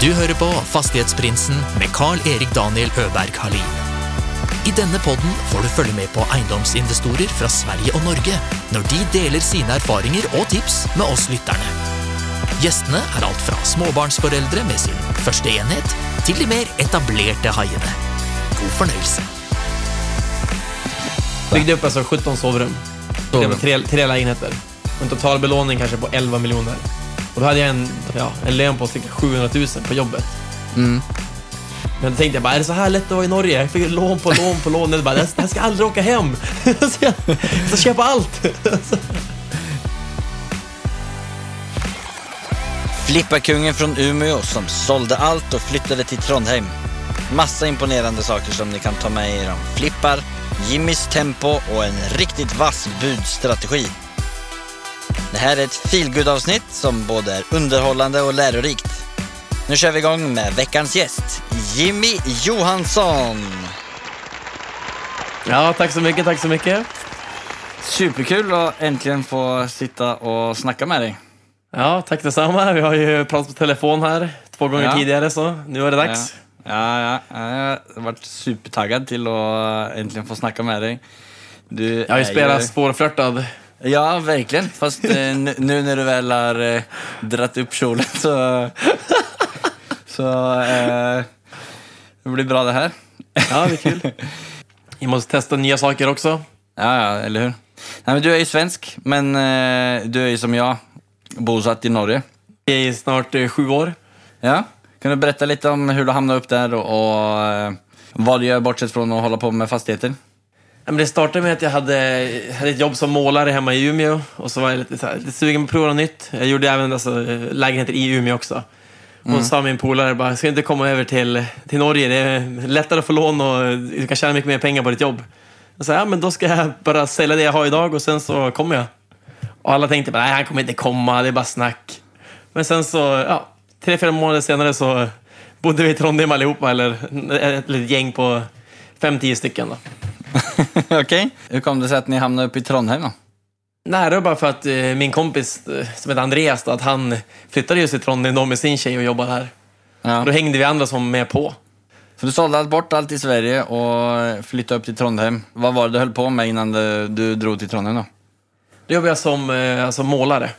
Du hører på Fastighetsprinsen med Carl-Erik Daniel Øberg Halin. I denne podden får du følge med på eiendomsinvestorer fra Sverige og Norge når de deler sine erfaringer og tips med oss lytterne. Gjestene er alt fra småbarnsforeldre med sin første enhet, til de mer etablerte haiene. God fornøyelse. Byggde upp alltså 17 sovrum. Sovrum. Tre, tre lägenheter. En totalbelåning kanske på 11 miljoner. Och då hade jag en, ja, en lön på cirka 700 000 på jobbet. Mm. Men då tänkte jag bara, är det så här lätt att vara i Norge? Jag fick lån på lån på lån. Jag bara, här ska aldrig åka hem. så jag ska köpa allt. Flipparkungen från Umeå som sålde allt och flyttade till Trondheim. Massa imponerande saker som ni kan ta med er om flippar, Jimmys tempo och en riktigt vass budstrategi. Det här är ett feelgood-avsnitt som både är underhållande och lärorikt. Nu kör vi igång med veckans gäst, Jimmy Johansson. ja, tack så mycket, tack så mycket. Superkul att äntligen få sitta och snacka med dig. Ja, tack detsamma. Vi har ju pratat på telefon här två gånger Ja. tidigare, så nu är det dags. Ja, ja, ja. Jag har varit supertaggad till att äntligen få snacka med dig. Du Jag har ju är spelat svårflörtad. Ja, verkligen. Fast eh, nu, nu när du väl har eh, dratt upp kjolen så... så eh, det blir bra det här. Ja, det är kul. Vi måste testa nya saker också. Ja, ja, eller hur? Nej, men du är ju svensk, men eh, du är ju som jag bosatt i Norge. I snart eh, sju år. Ja. Kan du berätta lite om hur du hamnade upp där och, och eh, vad du gör bortsett från att hålla på med fastigheter? Men det startade med att jag hade, hade ett jobb som målare hemma i Umeå och så var jag lite, så här, lite sugen på att prova något nytt. Jag gjorde även alltså, lägenheter i Umeå också. Och så sa min polare bara, ska du inte komma över till, till Norge? Det är lättare att få lån och du kan tjäna mycket mer pengar på ditt jobb. Jag sa, ja men då ska jag bara sälja det jag har idag och sen så kommer jag. Och alla tänkte bara, nej han kommer inte komma, det är bara snack. Men sen så, ja, tre, fyra månader senare så bodde vi i Trondheim allihopa, eller ett litet gäng på fem, tio stycken då. Okej. Hur kom det sig att ni hamnade uppe i Trondheim då? Nej, det var bara för att eh, min kompis eh, som heter Andreas, då, att han flyttade just till Trondheim då med sin tjej och jobbade här. Ja. Då hängde vi andra som med på. Så du sålde allt bort allt i Sverige och flyttade upp till Trondheim. Vad var det du höll på med innan du, du drog till Trondheim då? Då jobbade jag som eh, alltså, målare.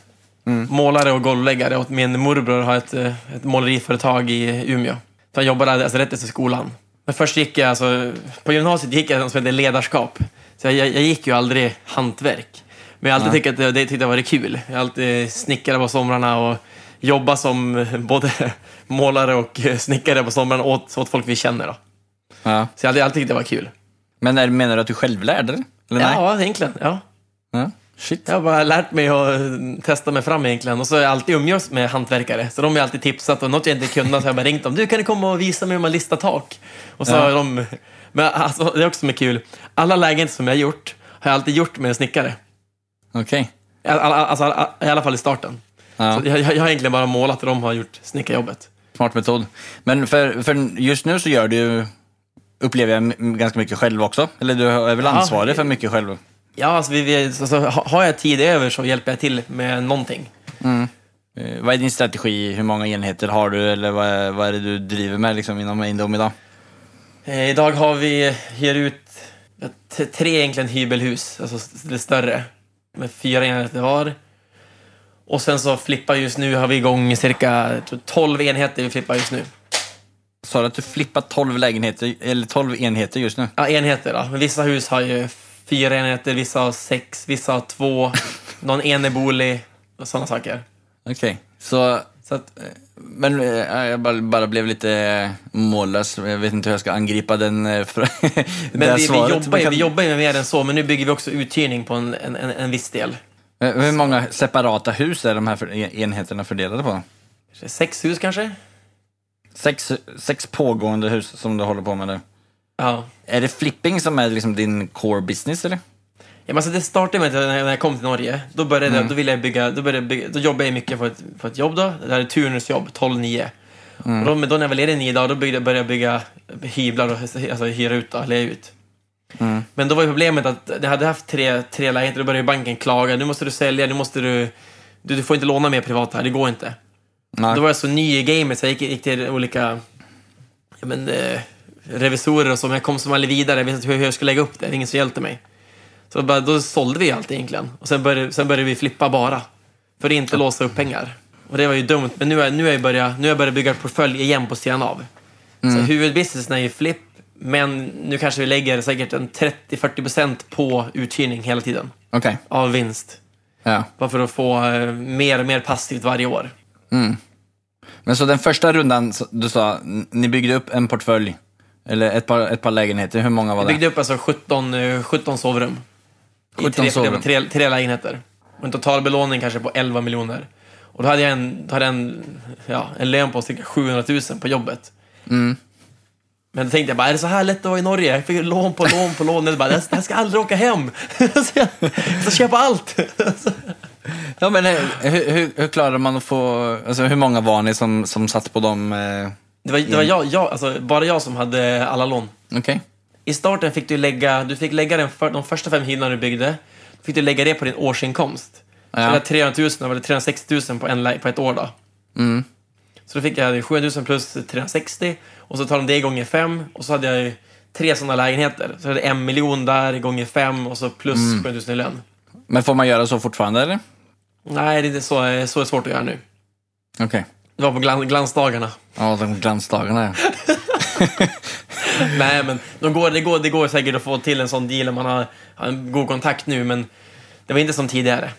Målare och golvläggare. Och min morbror har ett, eh, ett måleriföretag i Umeå. Så han jobbade alltså, rätt efter skolan. Men först gick jag, alltså, på gymnasiet gick jag något som heter ledarskap. Så jag, jag, gick ju aldrig hantverk. Men jag har alltid tyckt att det, tyckte jag var kul. Jag har alltid snickat på somrarna och jobbat som både målare och snickare på somrarna åt, åt folk vi känner. Då. Ja. Så jag har alltid, tyckt det var kul. Men är, menar du att du själv lärde dig? Eller nej? Ja, egentligen. Ja. Ja. Shit. Jag har bara lärt mig att testa mig fram egentligen. Och så har jag alltid umgås med hantverkare. Så de har alltid tipsat och något jag inte kunnat så har jag bara ringt dem. Du, kan du komma och visa mig hur man listar tak? Och så Ja. har de... Men alltså, det är också som är kul. Alla lägenheter som jag har gjort har jag alltid gjort med en snickare. Okej. I alla, alltså, alla- I alla fall i starten. Ja. Jag, jag har egentligen bara målat och de har gjort snickarjobbet. Smart metod. Men för, för just nu så gör du upplever jag, ganska mycket själv också. Eller du är väl Ja. ansvarig för mycket själv? Ja, alltså, vi, vi, alltså, ha- har jag tid över så hjälper jag till med någonting. Eh, vad är din strategi? Hur många enheter har du? Eller vad är, vad är det du driver med liksom, inom Indom idag? Eh, idag har vi, hyr ut tre egentligen hybelhus, alltså lite större, med fyra enheter var. Och sen så flippar just nu, har vi igång cirka jag tror, 12 enheter vi flippar just nu. Sa du att du flippar 12 lägenheter, eller 12 enheter just nu? Ja, enheter då. Men vissa hus har ju fyra enheter, vissa har sex, vissa har två, någon enebolig och sådana saker. Okej, så... Så att, eh, Men eh, jag bara, bara blev lite mållös. Jag vet inte hur jag ska angripa den, eh, det men här vi, vi, svaret. jobbar Men ju, kan- vi jobbar med mer än så, men nu bygger vi också uthyrning på en, en, en, en viss del. Hur många separata hus är de här för, enheterna fördelade på? Sex hus kanske? Sex, sex pågående hus som du håller på med nu. Ja. Är det flipping som är liksom din core business eller? Ja, men alltså det startade med att när jag kom till Norge, då, började jag, då ville jag bygga, då, började bygga, då jobbade jag mycket på ett, på ett jobb då. Det här är turnusjobb, 12-9. Och då, då när jag var ledig nio dagar, då byggde, började jag bygga hyblar och alltså, hyra ut leja ut. Men då var ju problemet att jag hade haft tre, tre lägenheter, då började banken klaga. Nu måste du sälja, nu måste du, du... Du får inte låna mer privat här, det går inte. Nej. Då var jag så ny i gamet så jag gick, gick till olika ja, men, eh, revisorer och så, men jag kom som aldrig vidare. Jag visste inte hur jag skulle lägga upp det. Det ingen som hjälpte mig. Så bara, då sålde vi allt egentligen. Och sen började, sen började vi flippa bara. För att inte låsa upp pengar. Och det var ju dumt. Men nu har nu jag börjat, nu jag börjat bygga portfölj igen på sidan av. Så huvudbusinessen är ju flipp, men nu kanske vi lägger säkert en 30-40% på uthyrning hela tiden. Okej. Av vinst. Ja. Bara för att få eh, mer och mer passivt varje år. Men så den första rundan, så- du sa, ni byggde upp en portfölj. Eller ett par, ett par lägenheter. Hur många var det? byggde upp alltså 17, eh, 17 sovrum. I 17 tre, sovrum. Tre, tre lägenheter. Och en total belåning kanske på 11 miljoner. Och då hade jag en, hade jag en, ja, en lön på cirka 700 000 på jobbet. Mm. Men då tänkte jag bara, är det så här lätt att vara i Norge? Jag fick lån på lån på lån. Jag bara, det här ska aldrig åka hem. så jag ska köpa allt. Ja, men eh, hur, hur, hur klarade man att få... Alltså, hur många var ni som, som satt på dem? Eh, Det var, det var jag, jag, alltså, bara jag som hade alla lån. Okej. I starten fick du lägga, du fick lägga den för, de första fem hyrorna du byggde, fick du lägga det på din årsinkomst. Så Ja. det var 300 000 eller 360 000 på, en, på ett år då. Mm. Så då fick jag 700 000 plus 360 och så tar de det gånger fem och så hade jag ju tre sådana lägenheter. Så jag hade en miljon där gånger fem och så plus Mm. 700 000 i lön. Men får man göra så fortfarande, eller? Nej, det är så, så är svårt att göra nu. Okej. Det var på glan, glansdagarna. Ja, de glansdagarna, ja. Nej, men de går, det, går, det går säkert att få till en sån deal om man har, har en god kontakt nu, men det var inte som tidigare.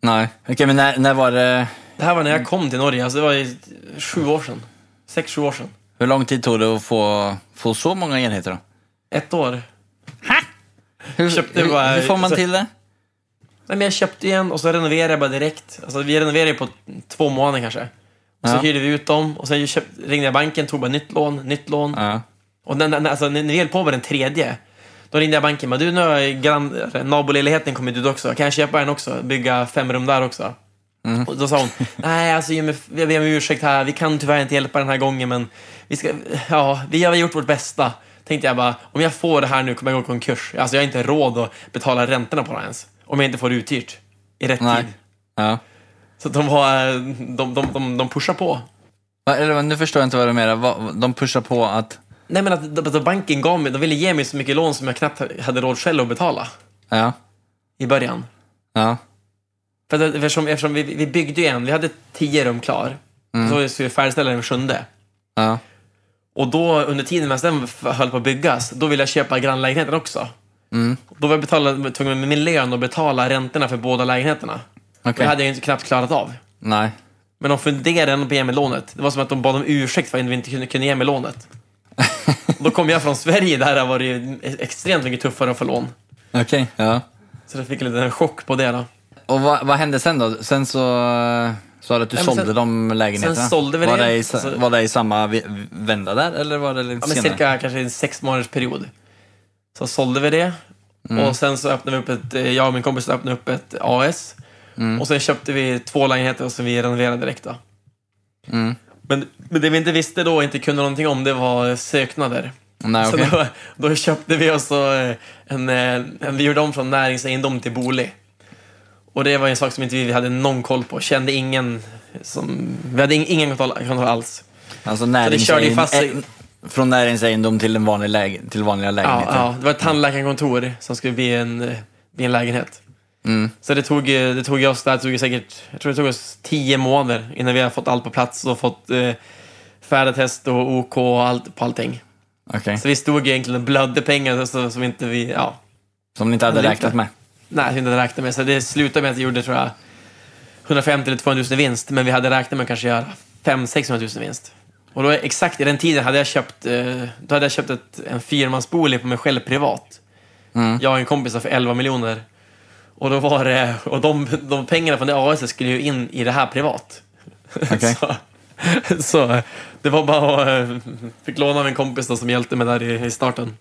Nej. Okej, men när, när var det... Det här var när jag kom till Norge, alltså det var ju sju år sedan. Sex, sju år sedan. Hur lång tid tog det att få, få så många enheter då? Ett år. Hur, Köpte hur, bara- hur får man så- till det? Nej, men jag köpte igen och så renoverade jag bara direkt. Alltså, vi renoverade på två månader kanske. Och så hyrde vi ut dem och sen köpt, ringde jag banken, tog bara nytt lån, nytt lån. Och när, när, alltså, när vi höll på med den tredje, då ringde jag banken. Men du, nu har naboledigheten kommit ut också. Kan jag köpa en också? Bygga fem rum där också? Och då sa hon, nej alltså Jimmy, vi ber om ursäkt här. Vi kan tyvärr inte hjälpa den här gången, men vi, ska, ja, vi har gjort vårt bästa. Tänkte jag bara, om jag får det här nu kommer jag gå i konkurs. Alltså jag har inte råd att betala räntorna på det ens. Om jag inte får det uthyrt i rätt Nej. tid. ja. Så de, var, de, de, de, de pushar på. Va, eller, nu förstår jag inte vad du menar. De pushar på att... Nej men att, att banken gav mig, de ville ge mig så mycket lån som jag knappt hade råd själv att betala Ja. i början. Ja. För att, eftersom, eftersom vi, vi byggde ju en, vi hade tio rum klar. Så skulle vi färdigställa den sjunde. Ja. Och då under tiden medan den höll på att byggas, då ville jag köpa grannlägenheten också. Då var jag betala, tvungen med min lön att betala räntorna för båda lägenheterna. Okej. Det hade jag ju inte knappt klarat av. Nej. Men de funderade ändå på att ge mig lånet. Det var som att de bad om ursäkt för att vi inte kunde, ge mig lånet. då kom jag från Sverige, där var det ju extremt mycket tuffare att få lån. Okej. Ja. Så jag fick en liten chock på det då. Och vad, vad hände sen då? Sen så sa du att du Nej, sålde sen- de lägenheterna. sen sålde vi var det. det. I, Alltså- var det i samma vända där, eller var det lite Ja, senare? cirka kanske en sex månaders period. Så sålde vi det. Och sen så öppnade vi upp ett, jag och min kompis öppnade upp ett AS. Och sen köpte vi två lägenheter som vi renoverade direkt då. Mm. Men, men det vi inte visste då och inte kunde någonting om, det var söknader. Nej, Så okej. då, då köpte vi oss så, eh, en, eh, en, vi gjorde om från näringsegendom till bolig. Och det var en sak som inte vi hade någon koll på. Kände ingen som, vi hade ing- ingen kontroll, kontroll alls. Alltså ju fast näringsegendom, från näringsegendom till, en vanlig läge, till vanliga Ja, lägenheter. ja, det var ett tandläkarkontor som skulle bli en, eh, bli en lägenhet. Mm. Så det tog, eh, det tog oss, det tog säkert, jag tror det tog oss tio månader innan vi har fått allt på plats och fått eh, färdtest och OK och allt på allting. Okej. Så vi stod egentligen och blödde pengar så, som inte vi, ja, Som ni inte hade räknat med. nej, vi inte hade räknat med. Så det slutade med att vi gjorde, tror jag, 150 eller 200 000 i vinst, men vi hade räknat med att kanske göra 500 000 i vinst. Och då exakt i den tiden hade jag köpt, eh, då hade jag köpt ett, en fyrmansbolig på mig själv privat. Mm. Jag och en kompis för 11 miljoner. Och då var det, och de, de pengarna från det AS skulle ju in i det här privat. Okej. så, så det var bara att, eh, fick låna av en kompis då som hjälpte mig där i, i starten.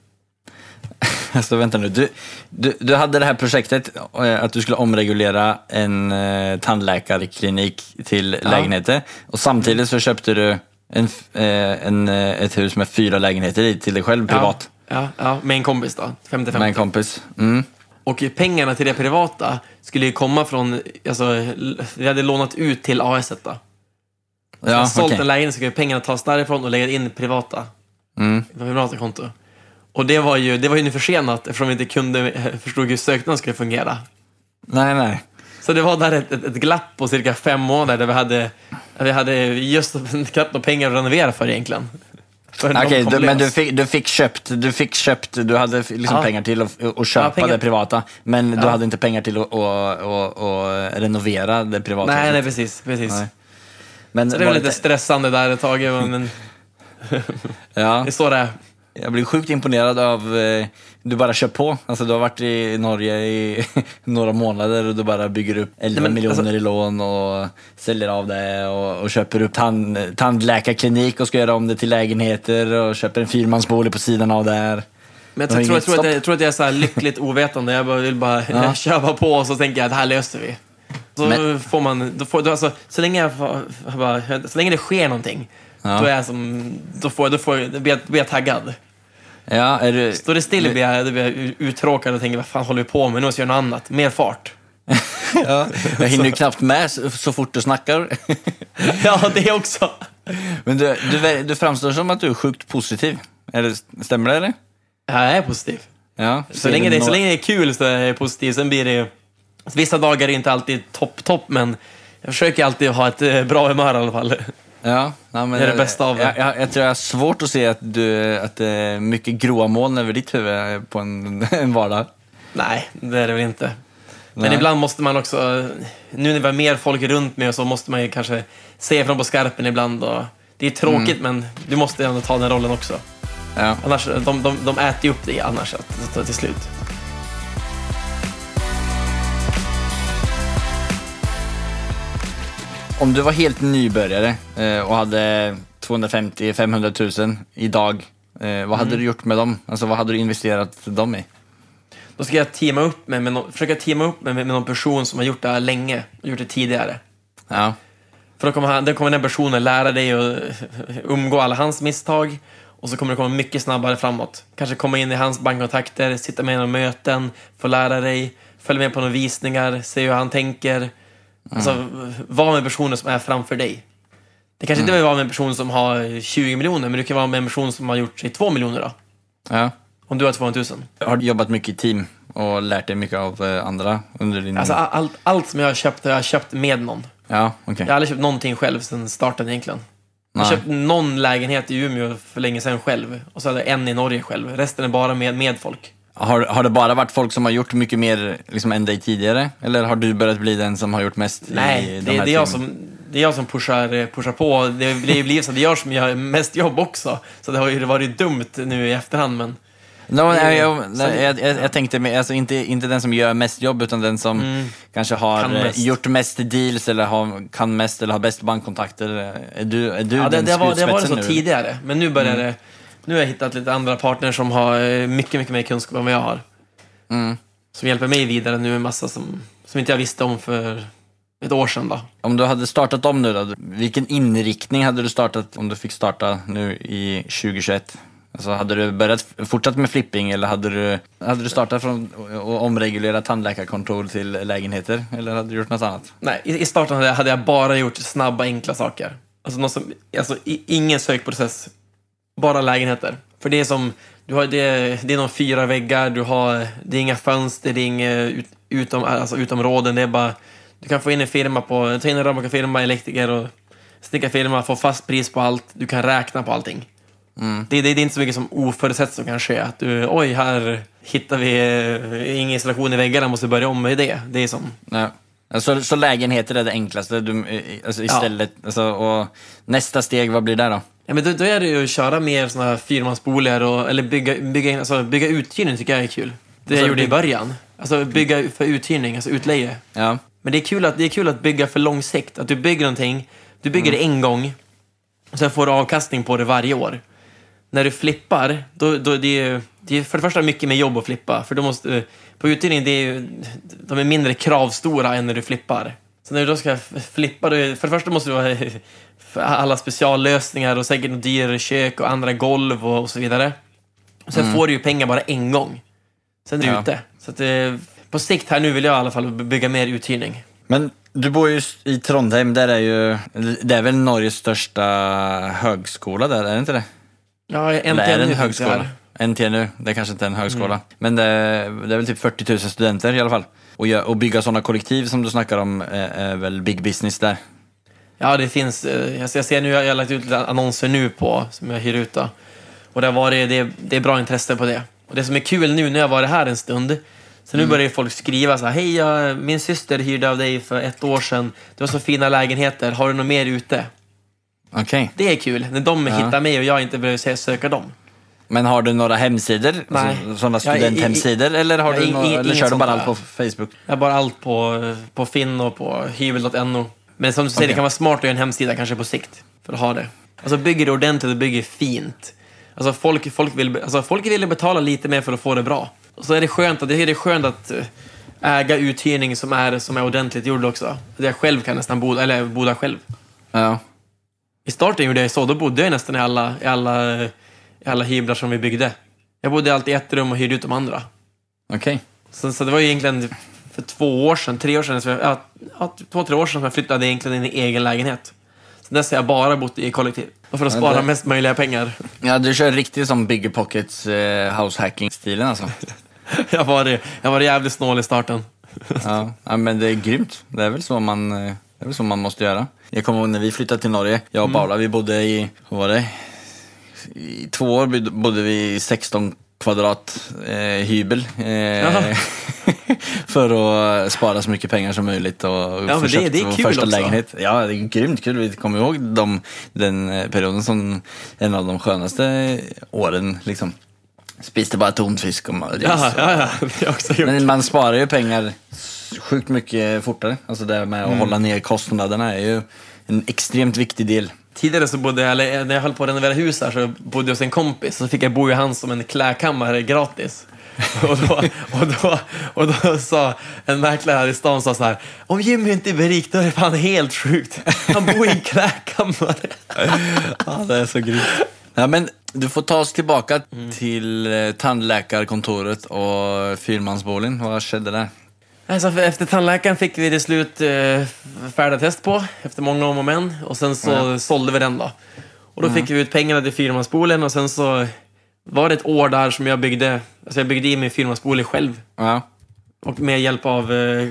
Så vänta nu. Du, du, du hade det här projektet, eh, att du skulle omregulera en eh, tandläkarklinik till Ja. lägenheter. Och samtidigt så köpte du en, eh, en, ett hus med fyra lägenheter i till dig själv privat. Ja, ja, ja, med en kompis då. 50-50. Med en kompis. Mm. Och pengarna till det privata skulle ju komma från, alltså, vi hade lånat ut till AS då. Och så har Ja, jag sålt okej. en lägenhet så ju pengarna tas därifrån och lägga in privata. Mm. Privata konto. Och det var ju, det var ju nu försenat eftersom vi inte kunde, förstod hur söknaden skulle fungera. Nej, nej. Så det var där ett, ett, ett glapp på cirka fem månader där vi hade, vi hade just knappt några pengar att renovera för egentligen. Okej, du, men du fick, du fick köpt, du fick köpt, du hade liksom Ja. pengar till att, att köpa Ja, det privata, men du Ja. hade inte pengar till att, att, att, att renovera det privata. Nej, nej, precis. precis. Nej. Men Så det var var lite stressande där ett tag, men ja, det står det. Jag blir sjukt imponerad av, eh, du bara kör på. Alltså du har varit i Norge i några månader och du bara bygger upp 11 men, miljoner alltså- i lån och säljer av det och, och köper upp tand, tandläkarklinik och ska göra om det till lägenheter och köper en fyrmansbolig på sidan av där. Men jag, tror, jag, tror att jag, tror att jag är så lyckligt ovetande. Jag bara vill bara Ja. köpa på och så tänker jag att det här löser vi. Så Men- får man, då får, då, alltså, så, länge jag, bara, så länge det sker någonting, Ja. då, är jag som, då, får, då, får, då, blir jag, blir jag taggad. Ja, är du... Står det still blir jag, blir jag uttråkad och tänker vad fan håller vi på med? Nu måste jag göra något annat. Mer fart. Ja, jag hinner ju knappt med så, fort du snackar. Ja, det också. Men du, du, du framstår som att du är sjukt positiv. Det, stämmer det eller? Ja, jag är positiv. Ja. Så länge, det, så länge det är kul så är jag positiv. Sen blir det. Vissa dagar är inte alltid topp, topp, men jag försöker alltid ha ett eh, bra humör i alla fall. Ja, ja, men Det är det bästa av det. Jag, jag, jag tror jag har svårt att se att, du, att det är mycket gråa moln över ditt huvud på en, en vardag. Nej, det är det väl inte. Men Nej. ibland måste man också, nu när vi har mer folk runt med så måste man ju kanske se ifrån på skarpen ibland. Och det är tråkigt, men du måste ändå ta den rollen också. Ja. Annars, de, de, de äter ju upp dig annars att- till slut. Om du var helt nybörjare eh, och hade 250-500 000 idag, vad hade Mm. du gjort med dem? Alltså vad hade du investerat dem i? Då ska jag teama upp mig med någon, försöka teama upp med, med någon person som har gjort det här länge, gjort det tidigare. Ja. För då kommer, han, då kommer den personen lära dig att umgå alla hans misstag och så kommer du komma mycket snabbare framåt. Kanske komma in i hans bankkontakter, sitta med i några möten, få lära dig, följa med på några visningar, se hur han tänker. Alltså, var med personer som är framför dig. Det kanske inte behöver vara med en person som har 20 miljoner, men du kan vara med en person som har gjort sig 2 miljoner då. ja. Om du har 200 000. Har du jobbat mycket i team och lärt dig mycket av eh, andra under din... Alltså, allt, allt som jag har köpt har jag köpt med någon. Ja, okej. Jag har aldrig köpt någonting själv sedan starten egentligen. Jag Nej. köpte någon lägenhet i Umeå för länge sedan själv. Och så hade jag en i Norge själv. Resten är bara med, med folk. Har, har det bara varit folk som har gjort mycket mer liksom, än dig tidigare? Eller har du börjat bli den som har gjort mest i Nej, de det, här det, är jag som, det är jag som pushar, pushar på. Det blir så att det är jag som gör mest jobb också. Så det har ju varit dumt nu i efterhand, men... No, nej, jag, jag, jag, jag tänkte med, alltså inte, inte den som gör mest jobb, utan den som kanske har Mm. Kan eh, mest. gjort mest deals eller har, kan mest eller har bäst bankkontakter. Är du, är du Ja, det, den det, var, det var det så nu? tidigare, men nu börjar det... Nu har jag hittat lite andra partners som har eh, mycket, mycket mer kunskap än vad jag har. Mm. Som hjälper mig vidare nu med massa som, som inte jag visste om för ett år sedan. Då. Om du hade startat om nu då, vilken inriktning hade du startat om du fick starta nu i 2021? Alltså hade du börjat fortsatt med flipping eller hade du, hade du startat från att omreglera tandläkarkontor till lägenheter? Eller hade du gjort något annat? Nej, i, i starten hade jag, hade jag bara gjort snabba, enkla saker. Alltså, något som, alltså ingen sökprocess. Bara lägenheter. För det är som, du har, det, är- det är någon fyra väggar, du har, det är inga fönster, det är inga ut, utom, alltså utområden. Det är bara, du kan få in en firma på, ta in en rörmokarfirma, elektriker och snickarfirma, få fast pris på allt. Du kan räkna på allting. Det, det, det är inte så mycket som oförutsett som kan ske. Att du, oj, här hittar vi eh, ingen installation i väggarna, måste börja om med det. Det är som, Ja. Alltså, så lägenheter är det enklaste du, eh, alltså istället, alltså, och nästa steg, vad blir det då? Ja, men då, då är det ju att köra mer såna här fyrmansboligar och, eller bygga, bygga, in- alltså, bygga uthyrning tycker jag är kul. Det jag Alltså, gjorde i början. Alltså bygga för uthyrning, alltså utleje. Ja. Men det är kul att, det är kul att bygga för lång sikt. Att du bygger någonting, du bygger det en gång, och sen får du avkastning på det varje år. När du flippar, då, då det är det är för det första mycket mer jobb att flippa. För då måste, på uthyrning, det är ju, de är mindre kravstora än när du flippar. Så när du då ska flippa, för det första måste du för alla speciallösningar och säkert något dyrare kök och andra golv och, och så vidare. Och sen får du ju pengar bara en gång. Sen är du Ja. ute. Så att, eh, på sikt här nu vill jag i alla fall bygga mer uthyrning. Men Du bor ju i Trondheim, där är ju, det är väl Norges största högskola där, är det inte det? Ja, Eller är det NTNU en det högskola? NTNU, det kanske inte är en högskola. Mm. Men det, det är väl typ 40 000 studenter i alla fall. Och, och bygga sådana kollektiv som du snackar om är, är väl big business där. Ja, det finns. eh, Jag ser, nu, jag har lagt ut lite annonser nu på, som jag hyr ut. Då. Och det, har varit, det, det är bra intresse på det. Och det som är kul nu, när jag varit här en stund, så nu Mm. börjar folk skriva så här, hej, jag, min syster hyrde av dig för ett år sedan. Du har så fina lägenheter, har du något mer ute? Okej. Det är kul, när de hittar mig och jag inte behöver söka dem. Men har du några hemsidor? Nej. Alltså, sådana Ja, i- i- studenthemsidor? eller har Ja, du några, eller kör du bara där. allt på Facebook? Jag har bara allt på, på Finn och på hyvel.no. Men som du säger, Okej. det kan vara smart att göra en hemsida kanske på sikt. För att ha det. Alltså bygger det ordentligt och bygger fint. Alltså folk, folk, vill, alltså folk vill betala lite mer för att få det bra. Och så är det skönt att, det är skönt att eh, äga uthyrning som är, som är ordentligt gjord också. Jag själv kan nästan bo, eller bo där själv. Ja. I starten gjorde jag så, då bodde jag nästan i alla, i alla, i alla hyblar som vi byggde. Jag bodde alltid i ett rum och hyrde ut de andra. Okej. Så, så det var ju egentligen för två år sedan, tre år sedan, ja, två, tre år sedan som jag flyttade egentligen in i egen lägenhet. Sen dess har jag bara bott i kollektiv. Och för att Ja, spara det- mest möjliga pengar. Ja, du kör riktigt som Bigger Pockets eh, house hacking-stilen alltså. Jag var, jag var jävligt snål i starten. ja. ja, men det är grymt. Det är väl så man, eh, det är väl så man måste göra. Jag kommer ihåg när vi flyttade till Norge, jag och Paula, vi bodde i, vad var det? I två år bod- bodde vi i 16 kvadrat eh. Eh, för att spara så mycket pengar som möjligt och men få det- köpt vår första också. lägenhet. Ja, det är grymt kul. Vi kommer ihåg de, den eh, perioden som en av de skönaste åren. Liksom. Spiste bara tonfisk och ris. Ja, ja, ja. Men man sparar ju pengar sjukt mycket fortare. Alltså det med att Mm. hålla ner kostnaderna är ju en extremt viktig del. Tidigare så bodde jag, eller när jag höll på att renovera hus här så bodde jag hos en kompis. Så fick jag bo i hans som en klädkammare gratis. Och då, och, då, och då sa en mäklare här i stan sa så här, om Jimmy inte är rik då är det fan helt sjukt. Han bor i en klädkammare. Ja, det är så grymt. Ja, men du får ta oss tillbaka Mm. till eh, tandläkarkontoret och fyrmansbowling. Vad skedde där? Alltså, efter tandläkaren fick vi till slut eh, färdiga test på, efter många om och men. Och sen så Ja. sålde vi den då. Och då fick vi ut pengarna till fyrmansboolen och sen så var det ett år där som jag byggde, alltså jag byggde in min fyrmansbooling själv. Ja. Och med hjälp av eh,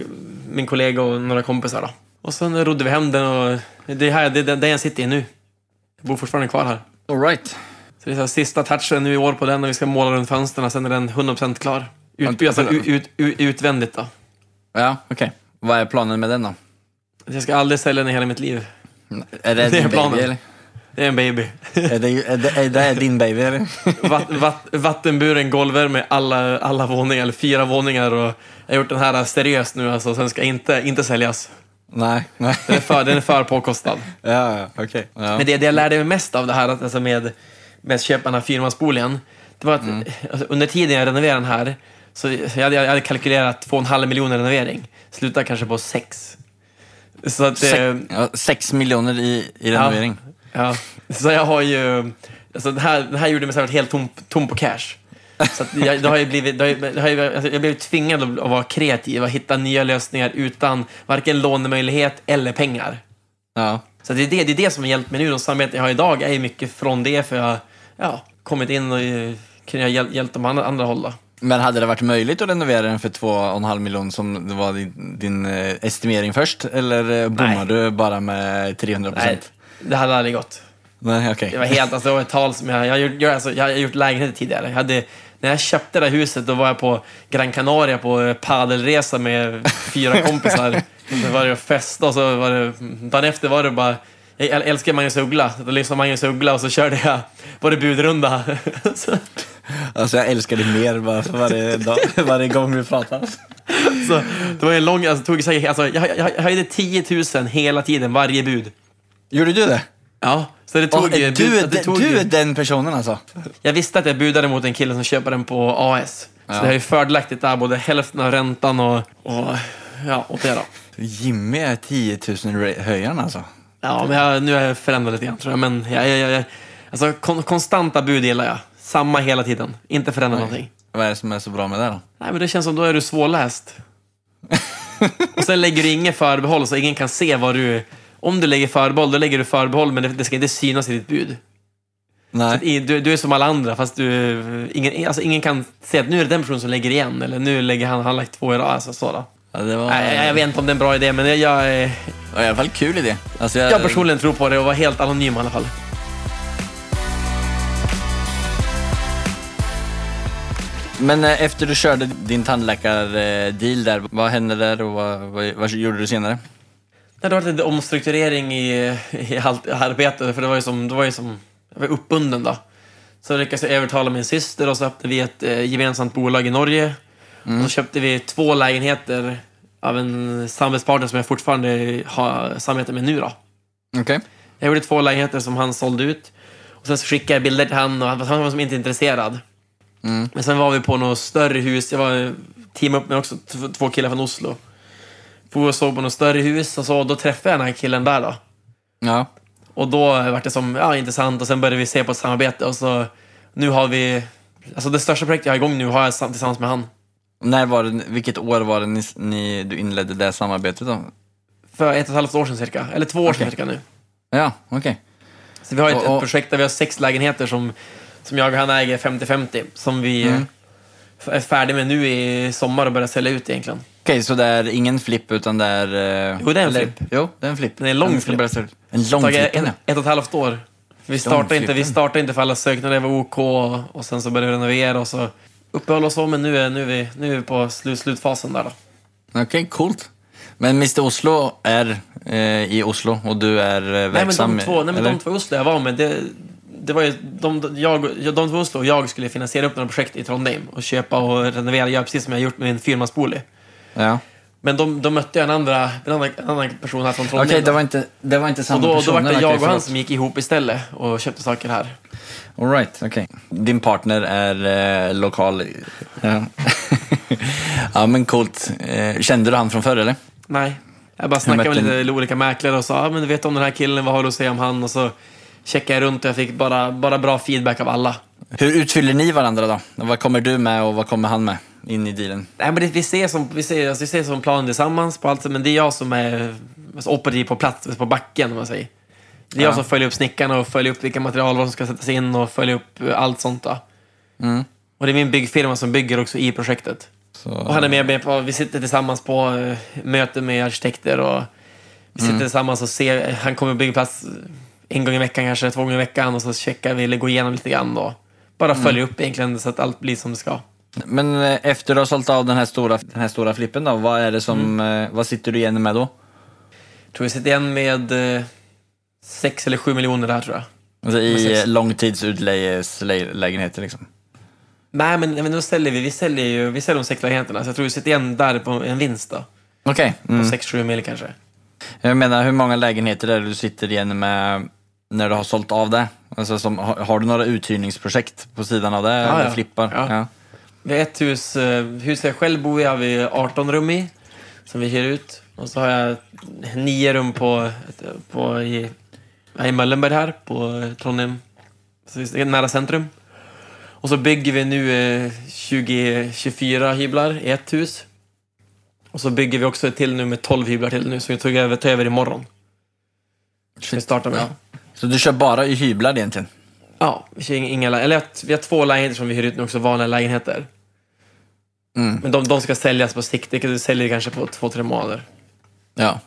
min kollega och några kompisar då. Och sen rodde vi hem den och det, här, det, det, det jag sitter i nu. Jag bor fortfarande kvar här. All right. Så det är så sista touchen nu i år på den och vi ska måla runt fönstren. Sen är den 100% klar. Ut, alltså, ut, ut, utvändigt då. Ja, okej. Vad är planen med den då? Jag ska aldrig sälja den i hela mitt liv. Är det, Det är din planen. baby eller? Det är en baby. Är det, är, det, är det din baby eller? Vatt, vatt, vattenburen golvvärme alla, alla våningar, eller fyra våningar. Och jag har gjort den här seriöst nu, alltså, sen ska inte, inte säljas. Nej. Nej. Den är för, den är för påkostad. Ja, ja, okej. Ja. Men det, det jag lärde mig mest av det här, att, alltså med, med att köpa den här fyrmansboligen, det var att Mm. alltså, under tiden jag renoverade den här, så jag hade, jag hade kalkylerat två och en halv miljoner renovering. Slutade kanske på sex. Så att... Eh, ja, miljoner i, i renovering. Ja, så jag har ju... Alltså det här, det här gjorde mig helt tom, tom på cash. Så jag, det har ju blivit, det har, ju- det har ju, alltså jag blev tvingad att vara kreativ och hitta nya lösningar utan varken lånemöjlighet eller pengar. Ja. Så det är det, det är det som har hjälpt mig nu. De samarbeten jag har idag är mycket från det, för jag har ja, kommit in och eh, kunnat hjäl, hjälpt dem på andra, andra håll. Men hade det varit möjligt att renovera den för två och en halv miljon som det var din, din eh, estimering först? Eller eh, bommade du bara med 300 Nej, procent? det hade aldrig gått. Nej, okej. Det var helt, alltså, det var ett tal som jag, jag, gjort- jag, alltså, jag har gjort lägenheter tidigare. Jag hade, när jag köpte det här huset, då var jag på Gran Canaria på eh, padelresa med fyra kompisar. Det var det festa och så var det, dagen efter var det bara, jag älskar Magnus Uggla. Då lyssnade Magnus Uggla och så körde jag, var det budrunda. så, Alltså jag älskar dig mer bara för varje, dag, varje gång vi pratar. så, det var en lång, alltså, tog säkert, alltså, jag, jag, jag höjde 10 000 hela tiden, varje bud. Gjorde du det? Ja, så det tog Åh, ju... bud- du, är det den- tog du ju- är den personen alltså? Jag visste att jag budade mot en kille som köper den på AS. Så Ja. det är ju fördelaktigt där, både hälften av räntan och, och ja, och det då. Jimmy är 10 000 ra- höjaren alltså? Ja, men jag, nu har jag förändrat lite grann tror jag, men jag, jag, jag, alltså, kon, konstanta bud gillar jag. Samma hela tiden. Inte förändra någonting. Vad är det som är så bra med det då? Nej, men det känns som då är du svårläst. Och sen lägger du inget förbehåll så ingen kan se vad du... Om du lägger förbehåll, då lägger du förbehåll men det, det ska inte synas i ditt bud. Så Nej. i- du, du är som alla andra fast du... Ingen, alltså ingen kan se att nu är det den personen som lägger igen eller nu lägger han, han lagt två i rad. Alltså, så då. Ja, det var Nej, jag, jag vet inte om det är en bra idé men jag, jag, eh, Ja, i alla fall kul idé. Alltså, jag, jag personligen tror på det och var helt anonym i alla fall. Men eh, efter du körde din tandläkardeal där, vad hände där och vad, vad, vad gjorde du senare? Det varit lite omstrukturering i, i allt arbetet, för det var ju som, det var ju som, jag var uppbunden då. Så lyckades jag övertala min syster och så öppnade vi ett eh, gemensamt bolag i Norge. Och så köpte vi två lägenheter av en samarbetspartner som jag fortfarande har samarbete med nu då. Okej. Jag gjorde två lägenheter som han sålde ut. Och sen så skickade jag bilder till han och var, han var som inte intresserad. Men sen var vi på något större hus. Jag var teamade upp med också två killar från Oslo. For och såg på något större hus och så, då träffade jag den här killen där då. Ja. Och då var det som, ja, intressant och sen började vi se på ett samarbete och så nu har vi, alltså det största projektet jag har igång nu har jag sam- tillsammans med han. När var det, vilket år var det ni, ni, du inledde det samarbetet då? För ett och ett halvt år sedan cirka, eller två år sedan Okej. cirka nu. Ja, okej. Så vi har ett, Och- och- ett projekt där vi har sex lägenheter som, som jag och han äger 50-50. Som vi Mm. är färdiga med nu i sommar och börjar sälja ut egentligen. Okej, så det är ingen flipp utan det är... eh, Jo, det är en eller- flipp. Jo, det är en flipp. Det är en lång ska flipp. En lång flipp, ett, ett och ett halvt år. Vi startade, inte, vi startade inte för alla söknader var OK och, sen så började vi renovera och så uppehöll oss om, men nu är, nu är, vi, nu är vi på slut, slutfasen där då. Okej, coolt. Men Mr Oslo är eh, i Oslo och du är eh, Nej men, verksam... de två, nej, men de två Oslo jag var med, det, det var ju de, jag, de två Oslo och jag skulle finansiera upp några projekt i Trondheim och köpa och renovera, göra precis som jag gjort med min firmaspoly. Ja. Men de, de mötte jag en, andra, en, annan, en annan person här från Okej, Trondheim. det då. var inte, det var inte och samma då, då personer. var det jag och han som gick ihop istället och köpte saker här. All right, okej. Din partner är eh, lokal. Ja. ja, men coolt. Eh, kände du han från förr, eller? Nej. Jag bara snackade med lite olika mäklare och sa, ah, men du vet om den här killen, vad har du att säga om han? Och så checkade jag runt och jag fick bara, bara bra feedback av alla. Hur utfyller ni varandra då? Vad kommer du med och vad kommer han med in i dealen? Nej, men det, vi ser som, vi ser, alltså, vi ser som plan tillsammans på allt, men det är jag som är alltså, operativ på plats, på backen om man säger. Det är jag Ja. som följer upp snickarna och följer upp vilka material som ska sättas in och följer upp eh, allt sånt. Då. Mm. Och det är min byggfirma som bygger också i projektet. Så, Och han är med, med på, vi sitter tillsammans på uh, möten med arkitekter och vi sitter tillsammans och ser, han kommer byggplats en gång i veckan kanske, två gånger i veckan och så checkar vi eller går igenom lite grann och bara följer upp egentligen så att allt blir som det ska. Men eh, efter du har sålt av den här stora, den här stora flippen då, vad är det som, Mm. eh, vad sitter du igen med då? tror vi sitter igen med eh, sex eller sju miljoner där tror jag. Alltså i Precis. långtidsutlägenheter liksom? Nej, men, men då säljer vi, vi säljer ju, vi säljer de sex lägenheterna, så jag tror vi sitter igen där på en vinst då. Okej. På Mm. sex, sju mil kanske. Jag menar, hur många lägenheter är det du sitter igen med när du har sålt av det? Alltså, som, har, har du några uthyrningsprojekt på sidan av det? Ja, eller ja. flippar? Ja. Vi har ett hus, eh, huset jag själv bor i har vi 18 rum i, som vi hyr ut. Och så har jag nio rum på, på i, i Möllenberg här, på Trondheim, det är nära centrum. Och så bygger vi nu eh, 20-24 hyblar i ett hus. Och så bygger vi också ett till nu med 12 hyblar till nu, så vi tog över, tar över imorgon. Vi startar med. Så du kör bara i hyblar egentligen? Ja, vi kör inga, eller vi har två lägenheter som vi hyr ut nu också, vanliga lägenheter. Mm. Men de, de ska säljas på sikt. Det säljer kanske på två, tre månader. Ja.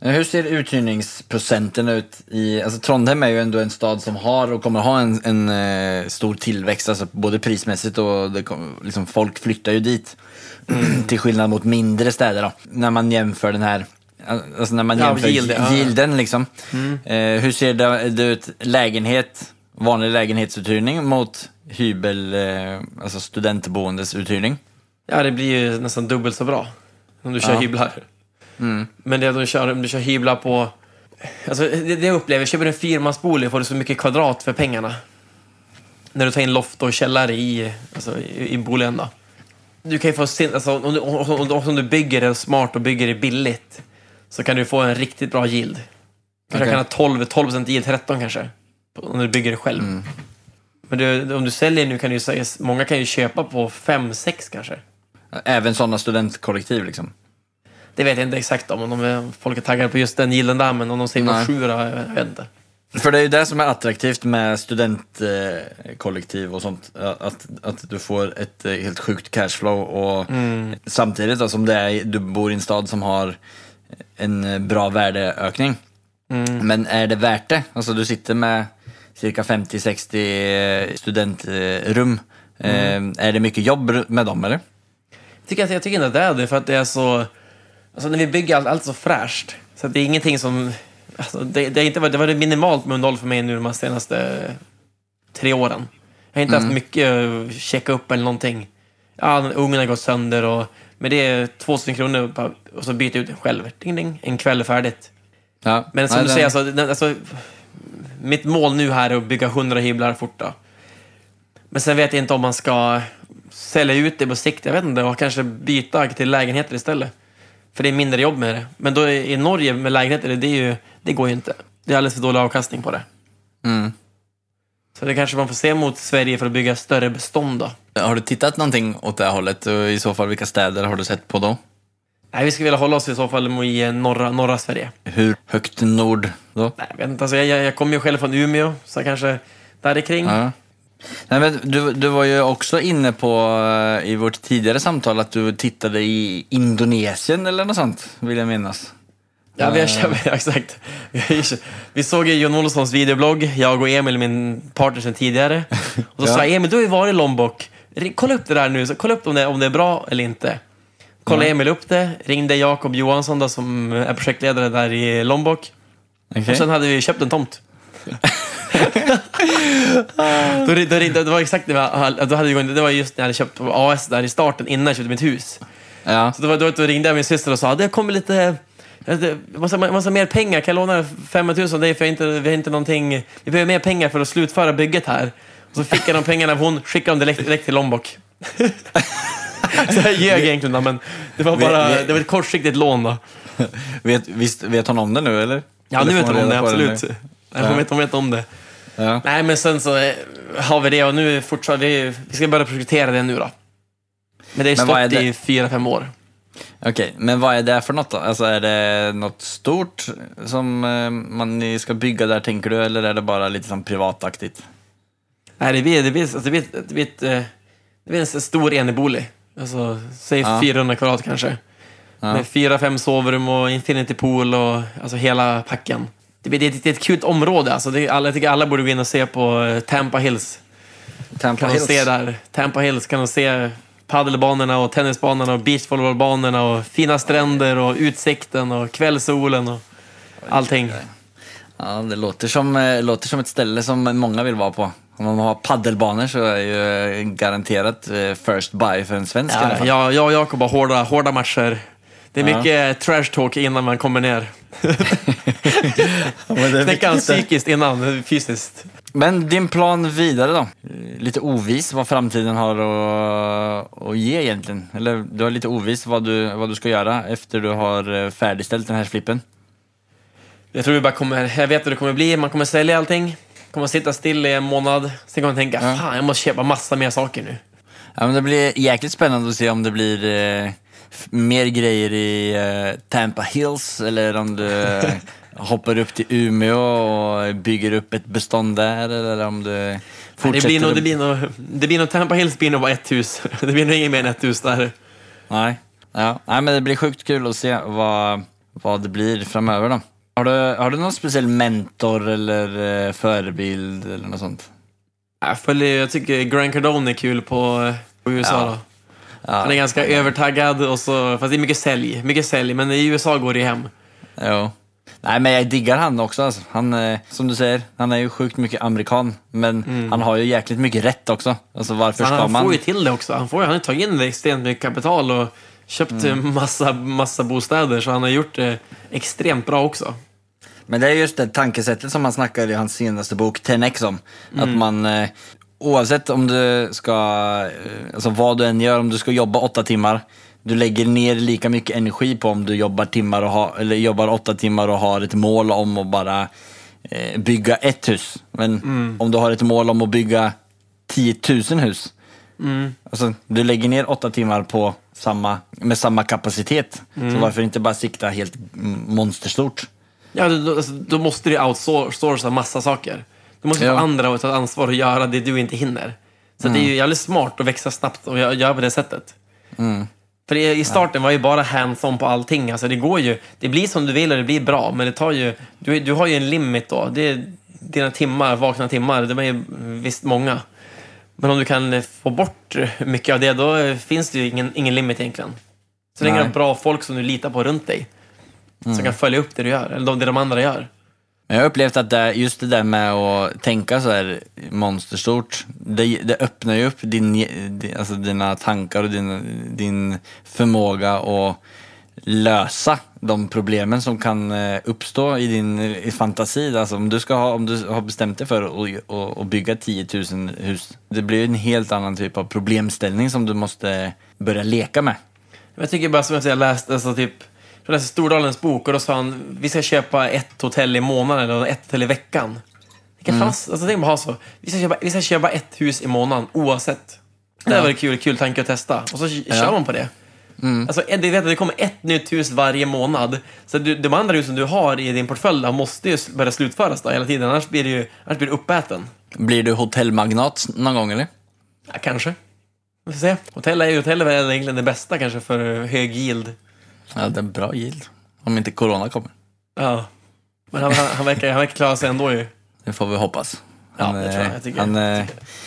Hur ser uthyrningsprocenten ut i... Alltså Trondheim är ju ändå en stad som har och kommer ha en, en eh, stor tillväxt, alltså både prismässigt och det, liksom, folk flyttar ju dit. Till skillnad mot mindre städer då. När man jämför den här... Alltså när man Ja, jämför yield, ja. yielden liksom. Eh, hur ser det, det ut lägenhet, vanlig lägenhetsuthyrning mot hybel, eh, alltså studentboendes uthyrning? Ja, det blir ju nästan dubbelt så bra om du kör Ja. hyblar. Men det du kör, om du kör hyblar på... Alltså, det, det jag upplever, köper du en fyrmansbolig får du så mycket kvadrat för pengarna. När du tar in loft och källare i, alltså, i, i boligen. Då. Du kan ju få sin, alltså, om, du, om, om, om du bygger det smart och bygger det billigt så kan du få en riktigt bra yield. Kanske Okej. kan ha 12, 12 yield, 13 kanske. Om du bygger det själv. Men du, om du säljer nu kan du ju säga, många kan ju köpa på 5, 6 kanske. Även sådana studentkollektiv liksom? Det vet jag inte exakt om, om de är, folk är taggade på just den gillen där, men om de säger Nej. på sju då, jag vet- inte. För det är ju det som är attraktivt med studentkollektiv och sånt. Att, att du får ett eh, helt sjukt cashflow och samtidigt då, som det är, du bor i en stad som har en eh, bra värdeökning. Men är det värt det? Alltså du sitter med cirka 50-60 studentrum. Eh, Är det mycket jobb med dem eller? Jag tycker, jag tycker inte att det är det, för att det är så... Alltså när vi bygger allt, allt så fräscht. Så det är ingenting som... Alltså, det, det, är inte, det var det minimalt med underhåll för mig nu de senaste tre åren. Jag har inte haft mycket att checka upp eller någonting. Ja, ugnen har gått sönder och... Men det är 2000 kronor och så byter jag ut den själv. Ding, ding. En kväll är färdigt. Ja. Men som Nej, du säger, alltså, den, alltså, mitt mål nu här är att bygga 100 hyblar fort. Då. Men sen vet jag inte om man ska sälja ut det på sikt, jag vet inte, och kanske byta till lägenheter istället. För det är mindre jobb med det. Men då i Norge med lägenheter, det, är ju, det går ju inte. Det är alldeles för dålig avkastning på det. Mm. Så det kanske man får se mot Sverige för att bygga större bestånd då. Har du tittat någonting åt det här hållet? I så fall, vilka städer har du sett på då? Nej, vi skulle vilja hålla oss i så fall i eh, norra, norra Sverige. Hur högt nord då? Nej, jag vet inte, alltså, jag, jag, kommer ju själv från Umeå, så kanske där kring. Ja. Nej, men du, du var ju också inne på eh, i vårt tidigare samtal att du tittade i Indonesien eller något sånt, vill jag minnas. Ja, vi har ja, exakt. Vi, såg ju Jon Olssons videoblogg, jag och Emil, min partner sedan tidigare. Och så Ja. sa jag, Emil, du har ju varit i Lombok. Kolla upp det där nu, så kolla upp om det, om det är bra eller inte. Kolla Emil upp det, ringde Jakob Johansson då, som är projektledare där i Lombok. Okej. Och sen hade vi köpt en tomt. då, då, det var exakt det, då hade vi, det var just när jag hade köpt AS där i starten, innan jag köpte mitt hus. Ja. Så då, då, då ringde jag min syster och sa det kommer lite... Måste ha mer pengar, kan jag låna 500 000 av dig för jag inte, vi har inte någonting... Vi behöver mer pengar för att slutföra bygget här. Så fick jag de pengarna av hon, skickade dem direkt, direkt till Lombok. så jag ljög egentligen men det var bara Vi- vi- det var ett kortsiktigt lån då. Vet, visst, vet hon om det nu eller? Ja, nu vet hon om det, absolut. Nej, hon, Ja. vet, hon vet om det. Ja. Nej, men sen så eh, har vi det och nu fortfarande... Vi, vi ska börja projektera det nu då. Men det är stått i fyra, fem år. Okej, men vad är det för något då? Alltså är det något stort som eh, man ska bygga där tänker du, eller är det bara lite som privataktigt? Nej, det blir, det blir, alltså, det blir, det blir, ett, eh, det blir en stor enebolig. Alltså, säg Ja. 400 kvadrat kanske. Ja. Med fyra, fem sovrum och infinity pool och alltså hela packen. Det, blir, det, ett, det är ett kul område. Alltså, det alla, jag tycker alla borde gå in och se på eh, Tampa Hills. Tampa Kan de se där. Tampa Hills kan de se paddelbanorna och tennisbanorna och beachvolleybollbanorna och fina stränder och utsikten och kvällssolen och allting. Ja, det låter som, eh, låter som ett ställe som många vill vara på. Om man har paddelbanor så är ju eh, garanterat eh, first buy för en svensk i alla Ja, fall. jag, jag och Jakob har hårda, hårda matcher. Det är Ja. mycket trash talk innan man kommer ner. är Knäcka han psykiskt innan, fysiskt. Men din plan vidare då? Eh, Lite ovis vad framtiden har att, att ge egentligen. Eller du har lite ovis vad du, vad du ska göra efter du har eh, färdigställt den här flippen. Jag tror vi bara kommer, jag vet hur det kommer bli. Man kommer sälja allting. Kommer sitta still i en månad. Sen kommer man tänka, Ja. fan jag måste köpa massa mer saker nu. Ja, men det blir jäkligt spännande att se om det blir eh, mer grejer i eh, Tampa Hills eller om du eh, hoppar upp till Umeå och bygger upp ett bestånd där eller om du fortsätter... det blir nog, det blir nog, det blir nog Tampa Hills blir nog bara ett hus. Det blir nog inget mer än ett hus där. Nej. Ja. Nej, men det blir sjukt kul att se vad, vad det blir framöver då. Har du, har du någon speciell mentor eller eh, förebild eller något sånt? Jag, följer, jag tycker Grant Cardone är kul på, på USA Ja. då. Ja. Han är ganska övertaggad, och så, fast det är mycket sälj. Mycket sälj, men i USA går det hem. Jo. Nej, men jag diggar han också. Alltså. Han, eh, som du säger, han är ju sjukt mycket amerikan. Men han har ju jäkligt mycket rätt också. Alltså varför Han, ska han man... får ju till det också. Han, får, han tagit in extremt mycket kapital och köpt Mm. massa, massa bostäder, så han har gjort det extremt bra också. Men det är just det tankesättet som han snackar i hans senaste bok 10x om. Att man, eh, oavsett om du ska, eh, alltså vad du än gör, om du ska jobba åtta timmar, du lägger ner lika mycket energi på om du jobbar, timmar och ha, eller jobbar åtta timmar och har ett mål om att bara eh, bygga ett hus. Men om du har ett mål om att bygga 10 000 hus, alltså, du lägger ner åtta timmar på samma, med samma kapacitet. Så varför inte bara sikta helt mm, monsterstort? Ja, då, alltså, då måste du outsourca massa saker. Du måste Ja. få andra att ta ansvar och göra det du inte hinner. Så det är ju jävligt smart att växa snabbt och gö- göra på det sättet. För i i starten var ju bara hands-on på allting. Alltså det går ju, det blir som du vill och det blir bra, men det tar ju, du, du har ju en limit då. Det är dina timmar, vakna timmar, de är ju visst många. Men om du kan eh, få bort mycket av det, då eh, finns det ju ingen, ingen limit egentligen. Så länge du har bra folk som du litar på runt dig, som kan följa upp det du gör, eller de- det de andra gör. Jag har upplevt att det, just det där med att tänka så här monsterstort, det, det öppnar ju upp din, di- alltså dina tankar och din, din förmåga att lösa de problemen som kan eh, uppstå i din i fantasi. Alltså om du, ska ha, om du har bestämt dig för att, att, bygga 10 000 hus, det blir en helt annan typ av problemställning som du måste börja leka med. Jag tycker bara som jag läste, alltså typ, jag läste Stordalens bok och då sa han vi ska köpa ett hotell i månaden eller ett hotell i veckan. Vilken Mm. fast, alltså tänk bara ha så. Vi ska, köpa, vi ska köpa ett hus i månaden oavsett. Det är väl kul, kul tanke att testa. Och så kör man på det. Mm. Alltså, du vet det kommer ett nytt hus varje månad. Så du, de andra husen du har i din portfölj måste ju börja slutföras då hela tiden. Annars blir du ju annars blir du uppäten. Blir du hotellmagnat någon gång eller? Ja, kanske. Vi får se. Hotell är ju hotell är väl egentligen det bästa kanske för hög yield. Ja, det är en bra yield. Om inte corona kommer. Ja. Men han, han, han, verkar, han verkar klara sig ändå ju. Det får vi hoppas. Ja, Han, det tror jag. Jag tycker- han, eh,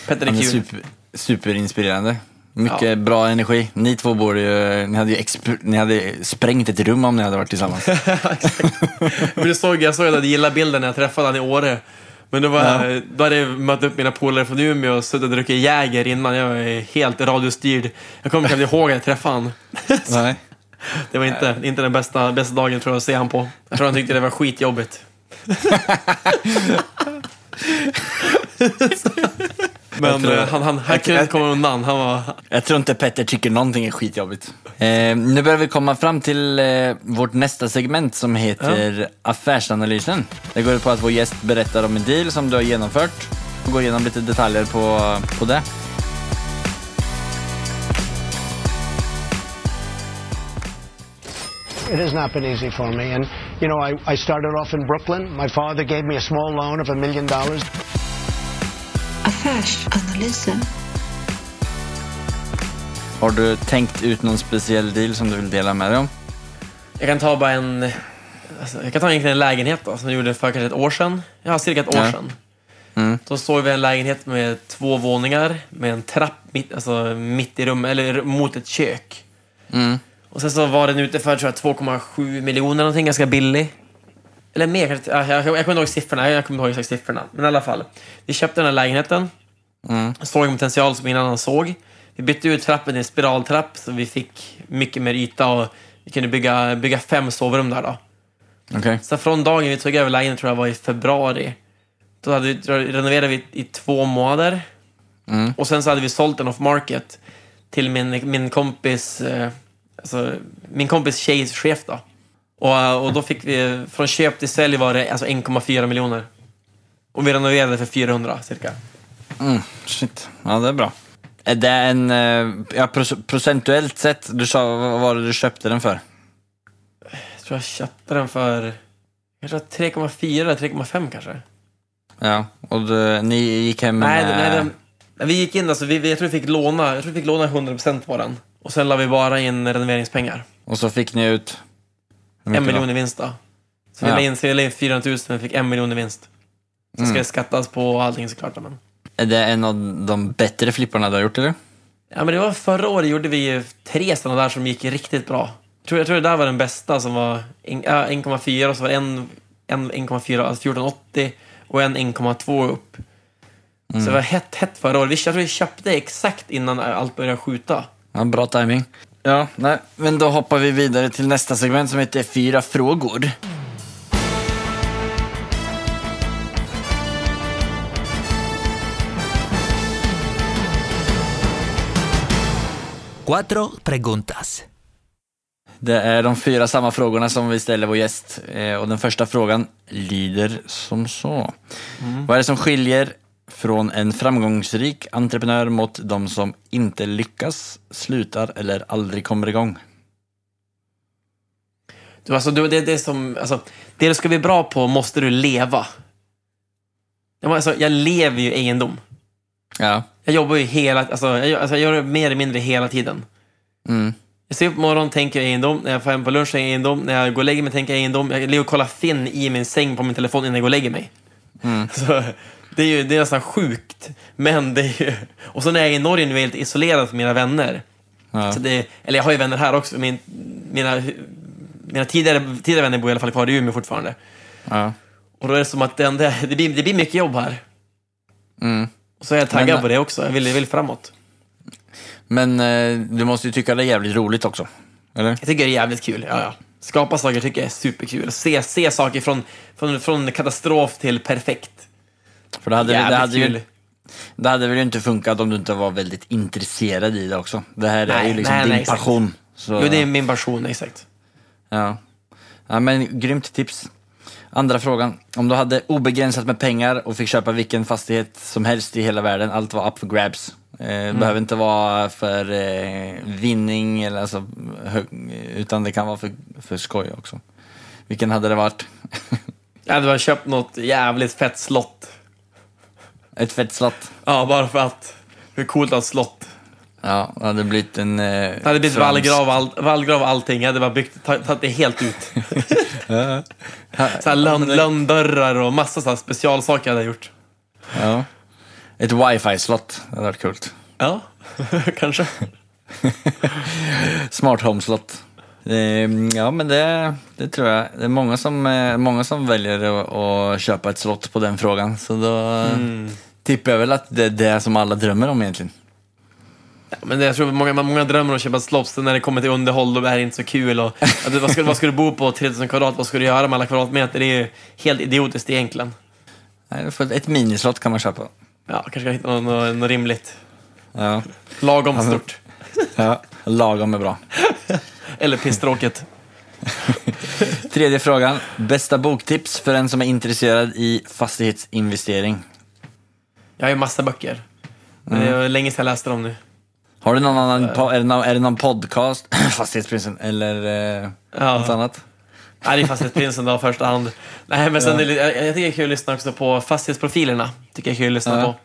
Petter är han är super, superinspirerande. Mycket Ja. bra energi. Ni två borde ju, ni hade ju ni hade sprängt ett rum om ni hade varit tillsammans. Men du såg, jag såg att du gillade bilden när jag träffade honom i Åre. Men då, var, Ja. då hade jag mött upp mina polare från Umeå och suttit och druckit Jäger innan. Jag var helt radiostyrd. Jag kommer knappt ihåg att jag träffade honom. Nej. Det var inte, inte den bästa, bästa dagen tror jag att se han på. Jag tror han tyckte det var skitjobbigt. Men eh, han, han, han kunde inte komma undan. Han var... Jag tror inte Petter tycker någonting är skitjobbigt. Eh, nu börjar vi komma fram till eh, vårt nästa segment som heter Affärsanalysen. Det går ut på att vår gäst berättar om en deal som du har genomfört och går igenom lite detaljer på, på det. It has not been easy for me. And, you know, I, I started off in Brooklyn. My father gave me a small loan of a million dollars. Affärsanalysen. Har du tänkt ut någon speciell deal som du vill dela med dig om? Jag kan ta bara en... Alltså, jag kan ta egentligen en lägenhet då, som jag gjorde för kanske ett år sedan. Ja, cirka ett år Ja. sedan. Mm. Då såg vi en lägenhet med två våningar, med en trapp mitt, alltså, mitt i rummet, eller mot ett kök. Mm. Och sen så var den ute för tror jag, 2,7 miljoner någonting, ganska billig. Eller mer. Jag, jag, jag kommer ihåg siffrorna, jag kommer ihåg exakt siffrorna. Men i alla fall. Vi köpte den här lägenheten. Mm. Såg en potential som ingen annan såg. Vi bytte ut trappen till en spiraltrapp så vi fick mycket mer yta och vi kunde bygga, bygga fem sovrum där då. Okej. Så från dagen vi tog över lägenheten tror jag var i februari. Då hade vi, renoverade vi i två månader. Mm. Och sen så hade vi sålt den off market till min, min kompis eh, alltså, min kompis tjejs chef då. Och, eh, och då fick vi, från köp till sälj var det alltså 1,4 miljoner. Och vi renoverade för 400 cirka. Mm, shit. Ja, det är bra. Är det en, eh, ja, proc- procentuellt sett, du sa, vad var det du köpte den för? Jag tror jag köpte den för kanske 3,4 eller 3,5 kanske. Ja, och du, ni gick hem med... Nej, nej den, vi gick in, alltså, vi, jag tror vi fick låna, jag tror vi fick låna 100% på den. Och sen la vi bara in renoveringspengar. Och så fick ni ut... En miljon i vinst då. Så vi la in, så vi la in 400 000 men fick en miljon i vinst. Så ska Mm. det skattas på allting såklart. Men. Är det en av de bättre flipparna du har gjort eller? Ja, men det var förra året gjorde vi tre sådana där som gick riktigt bra. Jag tror, jag tror det där var den bästa som var en- ja, 1,4 och så var det en, en 1,4, alltså 1480 och en 1,2 upp. Så det var hett, hett förra året. Vi, jag tror vi köpte exakt innan allt började skjuta. Ja, bra timing. Ja, nej, men då hoppar vi vidare till nästa segment som heter Fyra frågor. Cuatro preguntas. Det är de fyra samma frågorna som vi ställer vår gäst. Eh, Och den första frågan lyder som så. Vad är det som skiljer Från en framgångsrik entreprenör mot de som inte lyckas, slutar eller aldrig kommer igång. Du, alltså, du, det, det, som, alltså, det du ska bli bra på måste du leva. Alltså, jag lever ju egendom. Ja. Jag jobbar ju hela, alltså, jag, gör- alltså, jag gör det mer eller mindre hela tiden. Mm. Jag ser upp på morgonen, tänker jag egendom. När jag får hem på lunch, tänker jag egendom. När jag går och lägger mig, tänker jag egendom. Jag ligger och kollar Finn i min säng på min telefon innan jag går och lägger mig. Så, det är ju det är nästan sjukt. Men det är ju... Och så när jag är i Norge nu är jag helt isolerad från mina vänner. Ja. Så det, eller jag har ju vänner här också. Min, mina mina tidigare, tidigare vänner bor i alla fall kvar i Umeå fortfarande. Ja. Och då är det som att det, enda- det, blir, det blir mycket jobb här. Mm. Och så är jag taggad Men- på det också. Jag vill, jag vill framåt. Men eh, du måste ju tycka det är jävligt roligt också. Eller? Jag tycker det är jävligt kul. Ja, ja. Skapa saker tycker jag är superkul. Se, se saker från, från, från katastrof till perfekt. För det hade, Jävligt det, hade kul. ju, det hade väl inte funkat om du inte var väldigt intresserad i det också. Det här är Nej, ju liksom nej, din nej, passion. Så, Jo, det är min passion, exakt. ja. ja, men grymt tips. Andra frågan. Om du hade obegränsat med pengar och fick köpa vilken fastighet som helst i hela världen, allt var up for grabs. Eh, Mm. Behöver inte vara för eh, vinning, eller alltså, utan det kan vara för, för skoj också. Vilken hade det varit? Jag hade bara köpt något jävligt fett slott. Ett fett slott. Ja, bara för att. Hur coolt att ha ett slott. Ja, det hade blivit en... Eh, Det hade blivit fransk- vallgrav, all, vallgrav allting. Jag hade bara byggt, ta- tagit det helt ut. så här lönn, lönndörrar och massa så här specialsaker hade jag gjort. Ja. Ett wifi-slott, det hade varit kul. Ja, kanske. Smart home-slott. Ehm, Ja, men det, det tror jag. Det är många som, eh, många som väljer att, att köpa ett slott på den frågan. Så då Mm. Tippar jag väl att det är det som alla drömmer om egentligen. Ja, men det, jag tror många, många drömmer om att köpa ett slott, sen när det kommer till underhåll då är det inte så kul. Och, du, vad, ska, vad ska du bo på 3000 kvadrat? Vad ska du göra med alla kvadratmeter? Det är ju helt idiotiskt egentligen. Nej, Ett minislott kan man köpa. Ja, kanske hitta något, något, något rimligt. Ja. Lagom men- stort. ja. Lagom är bra. Eller pisstråkigt. Tredje frågan. Bästa boktips för en som är intresserad i fastighetsinvestering? Jag har ju massa böcker. Men det är länge sedan jag läste dem nu. Har du någon annan, po- är, det någon, är det någon podcast, Fastighetsprinsen, eller eh, Ja. något annat? Nej, det är Fastighetsprinsen då, första hand. Nej, men sen, det är lite- jag, jag tycker det är kul att lyssna också på fastighetsprofilerna. Tycker jag är kul att lyssna Ja. på.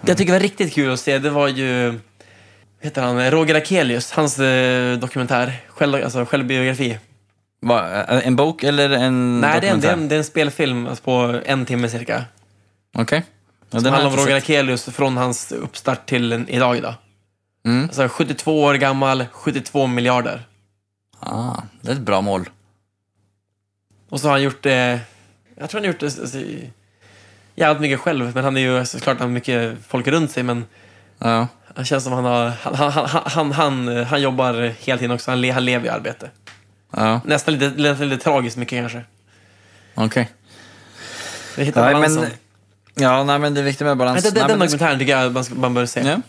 Det jag tycker var riktigt kul att se, det var ju... vad Heter han? Roger Akelius, hans eh, dokumentär. Själv, alltså självbiografi. Va, eh, en bok eller en Nej, det är, en, det, är dokumentär? en, det är en spelfilm alltså på en timme cirka. Okej. Ja, den handlar om Roger. Akelius från hans uppstart till en, idag. Då. Mm. Alltså 72 år gammal, 72 miljarder. Ah, det är ett bra mål. Och så har han gjort det... Jag tror han har gjort det alltså, jävligt mycket själv. Men han är ju såklart han har mycket folk runt sig. Men Ja. han känns som han har... Han, han, han, han, han, han jobbar hela tiden också. Han, han lever i arbete. Ja, Nästan lite, nästan lite tragiskt mycket kanske. okej. Det hittar Nej, balansen. men, ja, nej, men det är viktigt med balans. Nej, den, Nej, den men det dokumentären tycker jag man, ska, man bör se. Ja.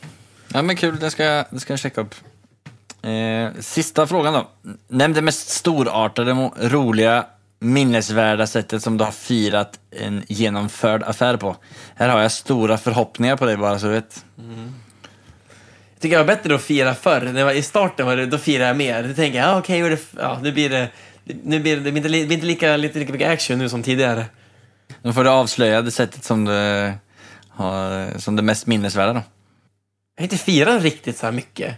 ja, men kul. Det ska, jag- det ska jag checka upp. Eh, sista frågan då. Nämn det mest storartade, roliga, minnesvärda sättet som du har firat en genomförd affär på. Här har jag stora förhoppningar på dig bara så du vet. Jag tycker det var bättre att fira förr. Jag var, I starten var det, då firade jag mer. Då tänker jag, ja, okej, okay, ja, nu blir det... Nu blir det, det blir inte, det blir inte lika, lite lika mycket action nu som tidigare. Nu får du avslöja det sättet som du har, som det mest minnesvärda då. Jag har inte firat riktigt så här mycket.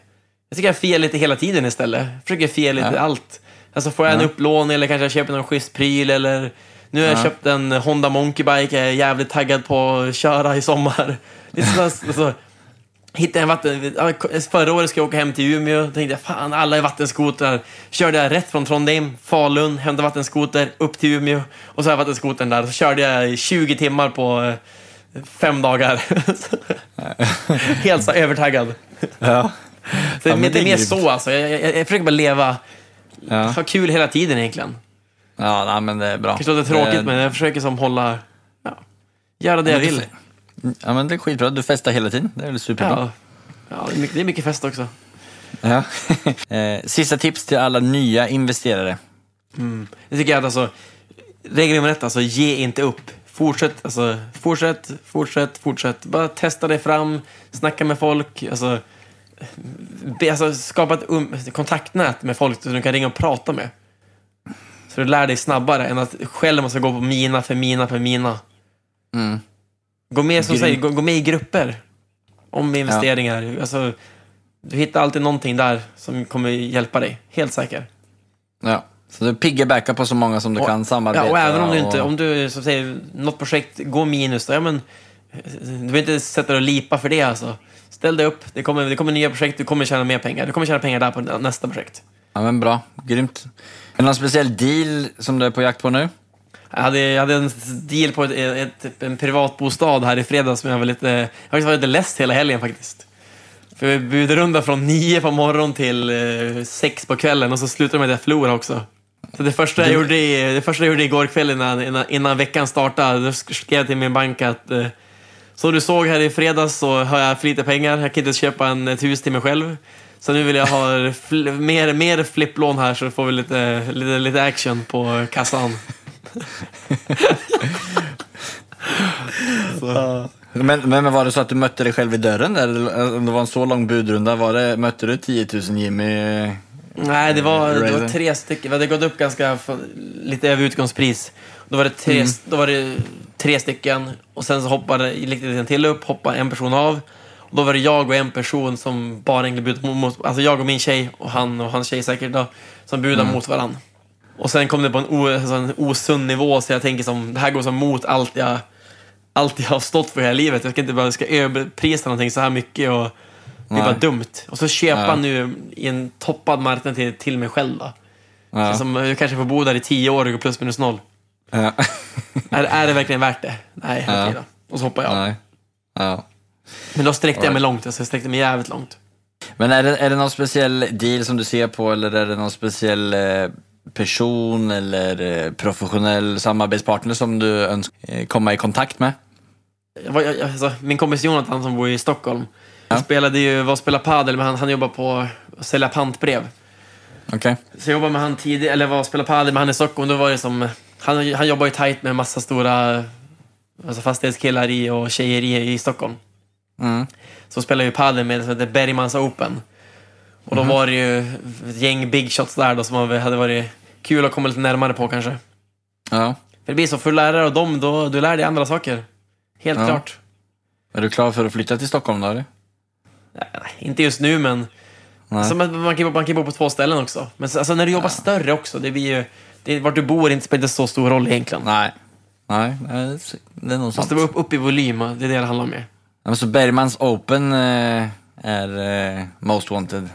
Jag tycker jag firar lite hela tiden istället. Jag försöker fira lite Ja. allt. Alltså får jag en Ja. upplåning eller kanske jag köper någon schysst pryl eller... Nu har jag Ja. köpt en Honda Monkey Bike, jag är jävligt taggad på att köra i sommar. Lite sådär, alltså, hittade en vatten... Förra året ska jag åka hem till Umeå. Tänkte jag, fan alla är vattenskotrar. Körde jag rätt från Trondheim, Falun, hämtade vattenskoter, upp till Umeå. Och så har jag vattenskotern där. Så körde jag i 20 timmar på eh, fem dagar. Helt så övertaggad. Ja. Så Ja, det, är mer så alltså. Jag, jag, jag försöker bara leva, Ja, ha kul hela tiden egentligen. ja nej, men det är bra. Kanske låter tråkigt, Det- men jag försöker som hålla, ja, göra det jag vill. Ja, men det är skitbra. Du festar hela tiden. Det är väl superbra. Ja, ja det, är mycket, det är mycket fest också. Ja. eh, sista tips till alla nya investerare. Jag tycker att alltså, regel nummer ett, alltså ge inte upp. fortsätt, alltså, fortsätt, fortsätt, fortsätt. Bara testa dig fram, snacka med folk. Alltså, be, alltså, skapa ett um, kontaktnät med folk som du kan ringa och prata med. Så du lär dig snabbare än att själv måste gå på mina för mina för mina. Mm. Gå med, som Grym. säger, gå, gå med i grupper om investeringar. Alltså, du hittar alltid någonting där som kommer hjälpa dig. Helt säker. Ja. Så du piggybackar på så många som du Och- kan samarbeta. Ja, och även om du och- inte, om du som säger, något projekt går minus, då, ja, men, du behöver inte sätta dig och lipa för det alltså. Ställ dig upp, det kommer, det kommer nya projekt, du kommer tjäna mer pengar. Du kommer tjäna pengar där på nästa projekt. Ja, men bra. Grymt. Är det någon speciell deal som du är på jakt på nu? Jag hade, jag hade en deal på ett, ett, en privatbostad här i fredags som jag var lite, jag varit lite less hela helgen faktiskt. För vi budrunda från nio på morgonen till eh, sex på kvällen och så slutade med att jag förlorade också. Så det första jag gjorde, i, det första jag gjorde igår kväll innan, innan, innan veckan startade, då skrev jag till min bank att eh, som du såg här i fredags så har jag för lite pengar. Jag kan inte köpa en, ett hus till mig själv. Så nu vill jag ha fl- mer, mer flipplån här så får vi lite, lite, lite action på kassan. Men, men, men var det så att du mötte dig själv i dörren där? Eller Om det var en så lång budrunda, var det, mötte du 10 000 Jimmy? Nej, det var, det var tre stycken. Vi hade gått upp ganska lite över utgångspris. Då var det tre, då var det tre stycken och sen så hoppade det en till upp, hoppade en person av. Och då var det jag och en person som bara budade mot, alltså jag och min tjej och han och hans tjej säkert då, som budade mot varandra. Och sen kom det på en, o, en osund nivå så jag tänker som, det här går som mot allt jag, allt jag har stått för hela livet. Jag ska inte bara ska överprisa någonting så här mycket och det är Nej. bara dumt. Och så köpa Ja. nu i en toppad marknad till, till mig själv då. Ja. Som jag kanske får bo där i tio år och gå plus minus noll. Ja. Är, är det verkligen värt det? Nej, Ja. okej då. Och så hoppar jag. Nej. Ja. Men då sträckte jag mig långt. Alltså, jag sträckte mig jävligt långt. Men är det, är det någon speciell deal som du ser på eller är det någon speciell eh, person eller eh, professionell samarbetspartner som du önskar eh, komma i kontakt med? Alltså, min kompis Jonathan som bor i Stockholm. Ja. spelade ju, var och spelade padel, men han, han jobbar på att sälja pantbrev. Okej. Så jag jobbade med han tidigare, eller var och spelade padel med han i Stockholm. Då var det som, han, han jobbar ju tajt med massa stora alltså fastighetskillar i och tjejer i, i Stockholm. Mm. Så spelade ju padel med det som heter Bergmans Open. Och då var det ju ett gäng big shots där då som hade varit kul att komma lite närmare på kanske. Ja. För det blir så, för att lära dig av dem, då du lär dig andra saker. Helt Ja. klart. Är du klar för att flytta till Stockholm då? Eller? Nej, inte just nu, men Nej. man, man, kan, man kan bo på två ställen också. Men så- alltså, när du jobbar större också, det blir ju... Det, vart du bor inte spelar inte så stor roll egentligen. Nej. Nej, nej, det är nog sant. Måste vara upp, upp i volym, och det är det det handlar om. Ja, men så Bergmans Open eh, är eh, Most Wanted.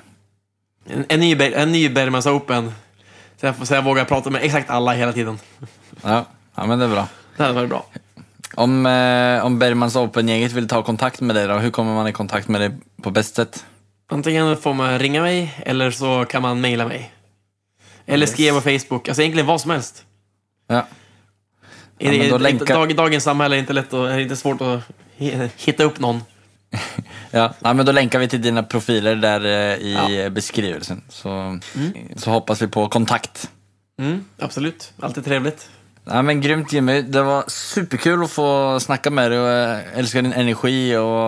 En, en, ny, Ber- en ny Bergmans Open. Så jag, så jag vågar prata med exakt alla hela tiden. Ja, ja men det är bra. Det hade varit bra. Om, eh, om Bergmans Open-gänget vill ta kontakt med dig då, hur kommer man i kontakt med dig på bäst sätt? Antingen får man ringa mig, eller så kan man mejla mig. Eller skriva på Facebook. Alltså egentligen vad som helst. Ja. Ja, i- länkar- dag, dagens samhälle är inte lätt och, är inte svårt att hi- hitta upp någon. Ja, ja, men då länkar vi till dina profiler där eh, i Ja. beskrivelsen. Så, så hoppas vi på kontakt. Mm, absolut. Alltid trevligt. Ja, men grymt Jimmy, det var superkul att få snacka med dig och jag älskar din energi och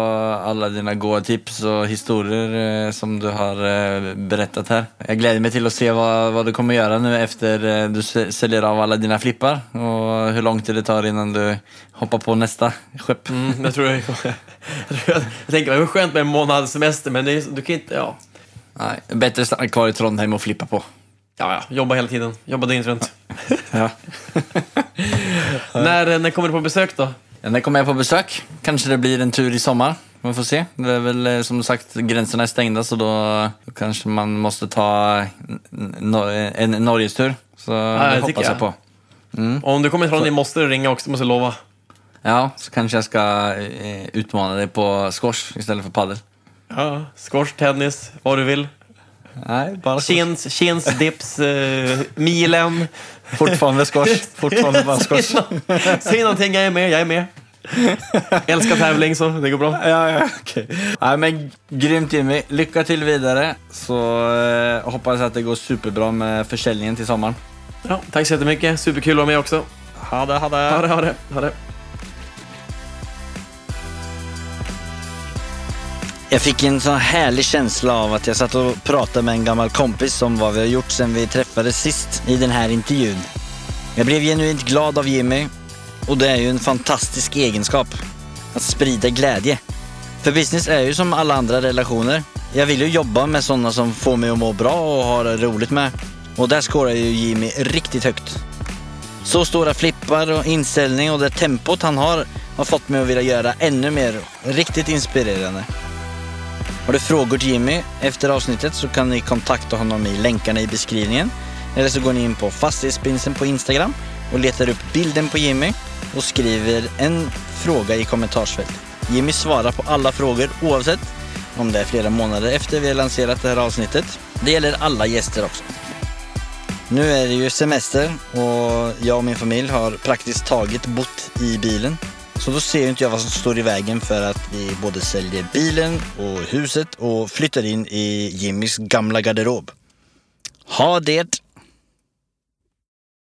alla dina goda tips och historier eh, som du har eh, berättat här. Jag gläder mig till att se vad, vad du kommer göra nu efter eh, du säljer av alla dina flippar och hur lång tid det tar innan du hoppar på nästa skepp. Mm, jag tror jag, jag, jag, jag tänker, det var skönt med en månads semester, men det är, du kan inte... Ja. Nej, bättre stanna kvar i Trondheim och flippa på. Ja, ja, jobba hela tiden. Jobba dygnet runt. Ja. när, när kommer du på besök då? Ja, när kommer jag på besök? Kanske det blir en tur i sommar. Man får se. Det är väl eh, som sagt, gränserna är stängda så då, då kanske man måste ta en, Norgestur. Så det det tycker hoppas jag jag. på. Och om du kommer ifrån det måste du ringa också, måste jag lova. Ja, så kanske jag ska eh, utmana dig på squash istället för padel. Ja, squash, tennis, vad du vill. Nej, bara Chins, chins dips, eh, milen. Fortfarande squash. Fortfarande bara squash. Säg nå- Säg någonting, jag är med, jag är med. Älskar tävling så det går bra. Ja, ja, okej. Nej, men grymt Jimmy. Lycka till vidare. Så eh, hoppas att det går superbra med försäljningen till sommaren. Ja, tack så jättemycket, superkul att vara med också. Ha det, ha det. Ha det, ha det. Ha det. Jag fick en sån härlig känsla av att jag satt och pratade med en gammal kompis om vad vi har gjort sedan vi träffades sist i den här intervjun. Jag blev genuint glad av Jimmy och det är ju en fantastisk egenskap. Att sprida glädje. För business är ju som alla andra relationer. Jag vill ju jobba med sådana som får mig att må bra och ha det roligt med. Och där skårar ju Jimmy riktigt högt. Så stora flippar och inställning och det tempot han har har fått mig att vilja göra ännu mer. Riktigt inspirerande. Har du frågor till Jimmy efter avsnittet så kan ni kontakta honom i länkarna i beskrivningen. Eller så går ni in på Fastighetsprinsen på Instagram och letar upp bilden på Jimmy och skriver en fråga i kommentarsfältet. Jimmy svarar på alla frågor oavsett om det är flera månader efter vi har lanserat det här avsnittet. Det gäller alla gäster också. Nu är det ju semester och jag och min familj har praktiskt taget bott i bilen. Så då ser ju inte jag vad som står i vägen för att vi både säljer bilen och huset och flyttar in i Jimmys gamla garderob. Ha det